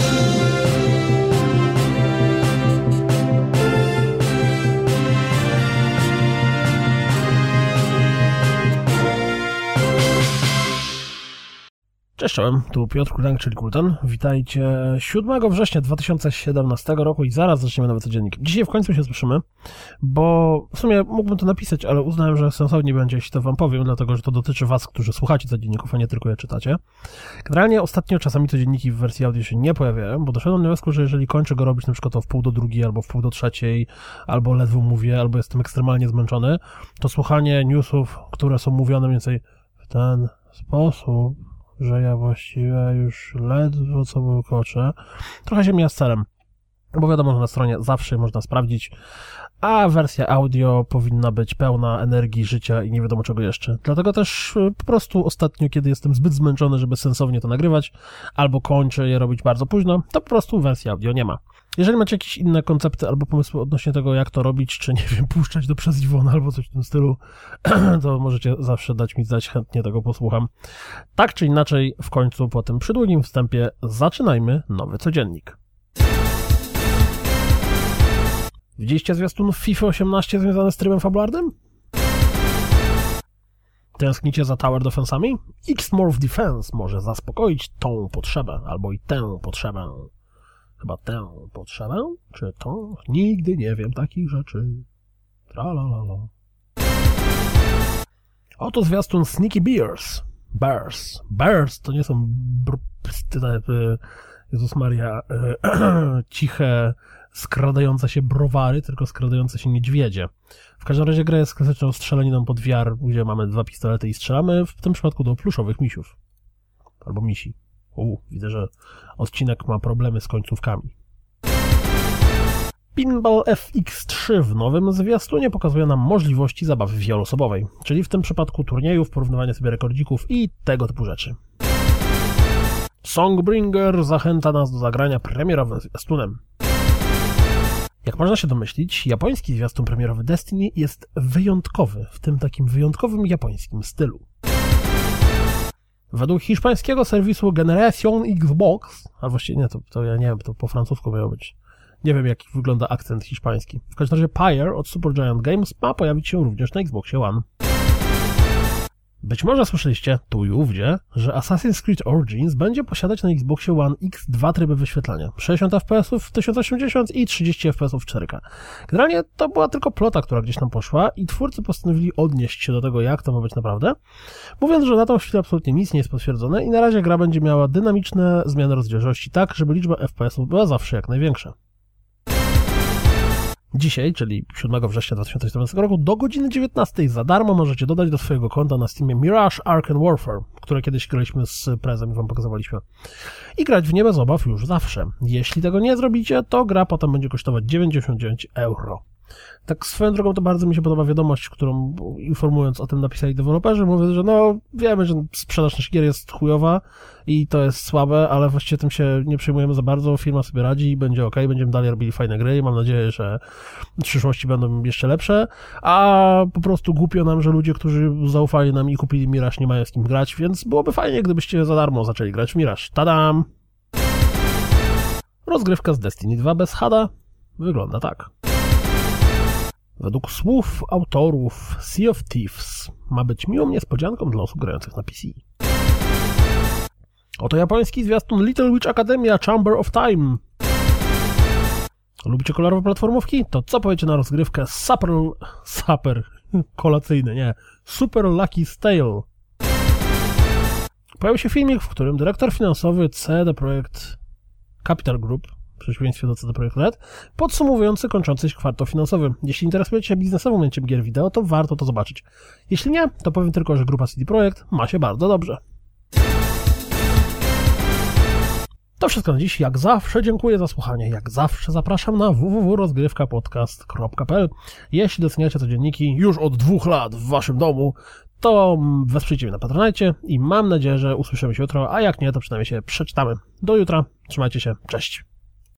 Thank you. Cześć, czołem, tu Piotr Kudank, czyli Kultan. Witajcie 7 września 2017 roku i zaraz zaczniemy nowy codziennik. Dzisiaj w końcu się słyszymy, bo w sumie mógłbym to napisać, ale uznałem, że sensownie będzie, jeśli to wam powiem, dlatego, że to dotyczy was, którzy słuchacie codzienników, a nie tylko je czytacie. Generalnie ostatnio czasami codzienniki w wersji audio się nie pojawiają, bo doszedłem do wniosku, że jeżeli kończę go robić na przykład o w pół do drugiej, albo w pół do trzeciej, albo ledwo mówię, albo jestem ekstremalnie zmęczony, to słuchanie newsów, które są mówione mniej więcej w ten sposób, że ja właściwie już ledwo co wykoczę. Trochę się mija z celem, bo wiadomo, że na stronie zawsze można sprawdzić, a wersja audio powinna być pełna energii, życia i nie wiadomo czego jeszcze. Dlatego też y, po prostu ostatnio, kiedy jestem zbyt zmęczony, żeby sensownie to nagrywać, albo kończę je robić bardzo późno, to po prostu wersji audio nie ma. Jeżeli macie jakieś inne koncepty albo pomysły odnośnie tego, jak to robić, czy nie wiem, puszczać do przez Iwona albo coś w tym stylu, to możecie zawsze dać mi znać, chętnie tego posłucham. Tak czy inaczej, w końcu po tym przydługim wstępie zaczynajmy nowy codziennik. Widzieliście zwiastun FIFA 18 związany z trybem fabularnym? Tęsknicie za Tower Defensami? X-Morph Defense może zaspokoić tą potrzebę, albo i tę potrzebę. Chyba tę potrzebę? Czy to? Nigdy nie wiem takich rzeczy. Tralalala. Oto zwiastun Sneaky Bears. Bears. Bears to nie są br... Jezus Maria, ciche, skradające się browary, tylko skradające się niedźwiedzie. W każdym razie gra jest klasyczną strzelaniną pod wiar, gdzie mamy dwa pistolety i strzelamy, w tym przypadku do pluszowych misiów. Albo misi. U, widzę, że odcinek ma problemy z końcówkami. Pinball FX3 w nowym zwiastunie pokazuje nam możliwości zabawy wieloosobowej, czyli w tym przypadku turniejów, porównywania sobie rekordzików i tego typu rzeczy. Songbringer zachęca nas do zagrania premierowym zwiastunem. Jak można się domyślić, japoński zwiastun premierowy Destiny jest wyjątkowy, w tym takim wyjątkowym japońskim stylu. Według hiszpańskiego serwisu Generation Xbox, a właściwie nie, to, to ja nie wiem, to po francusku miało być. Nie wiem, jak wygląda akcent hiszpański. W każdym razie Pyre od Supergiant Games ma pojawić się również na Xboxie One. Być może słyszeliście tu i ówdzie, że Assassin's Creed Origins będzie posiadać na Xboxie One X dwa tryby wyświetlania. 60 fps w 1080 i 30 fps w 4K. Generalnie to była tylko plota, która gdzieś tam poszła i twórcy postanowili odnieść się do tego, jak to ma być naprawdę, mówiąc, że na tą chwilę absolutnie nic nie jest potwierdzone i na razie gra będzie miała dynamiczne zmiany rozdzielczości tak, żeby liczba FPS-ów była zawsze jak największa. Dzisiaj, czyli 7 września 2014 roku, do godziny 19 za darmo możecie dodać do swojego konta na Steamie Mirage Ark Warfare, które kiedyś graliśmy z prezem i wam pokazywaliśmy. I grać w nie bez obaw już zawsze. Jeśli tego nie zrobicie, to gra potem będzie kosztować 99 euro. Tak swoją drogą to bardzo mi się podoba wiadomość, którą informując o tym napisali deweloperzy, mówią, że no wiemy, że sprzedaż naszych gier jest chujowa i to jest słabe, ale właściwie tym się nie przejmujemy za bardzo, firma sobie radzi i będzie ok, będziemy dalej robili fajne gry i mam nadzieję, że w przyszłości będą jeszcze lepsze, a po prostu głupio nam, że ludzie, którzy zaufali nam i kupili Mirage nie mają z kim grać, więc byłoby fajnie, gdybyście za darmo zaczęli grać w Mirage. Tadam! Rozgrywka z Destiny 2 bez hada wygląda tak. Według słów autorów Sea of Thieves ma być miłą niespodzianką dla osób grających na PC. Oto japoński zwiastun Little Witch Academia Chamber of Time. Lubicie kolorowe platformówki? To co powiecie na rozgrywkę Super... Super... kolacyjny, nie. Super Lucky Stale. Pojawił się filmik, w którym dyrektor finansowy CD Projekt Capital Group w przeciwieństwie do CD Projekt Red, podsumowujący kończący się kwartał finansowy. Jeśli interesujecie się biznesowym momentem gier wideo, to warto to zobaczyć. Jeśli nie, to powiem tylko, że grupa CD Projekt ma się bardzo dobrze. To wszystko na dziś. Jak zawsze dziękuję za słuchanie. Jak zawsze zapraszam na www.rozgrywkapodcast.pl Jeśli doceniacie codzienniki już od dwóch lat w waszym domu, to wesprzyjcie mnie na Patronajcie i mam nadzieję, że usłyszymy się jutro, a jak nie, to przynajmniej się przeczytamy. Do jutra. Trzymajcie się. Cześć.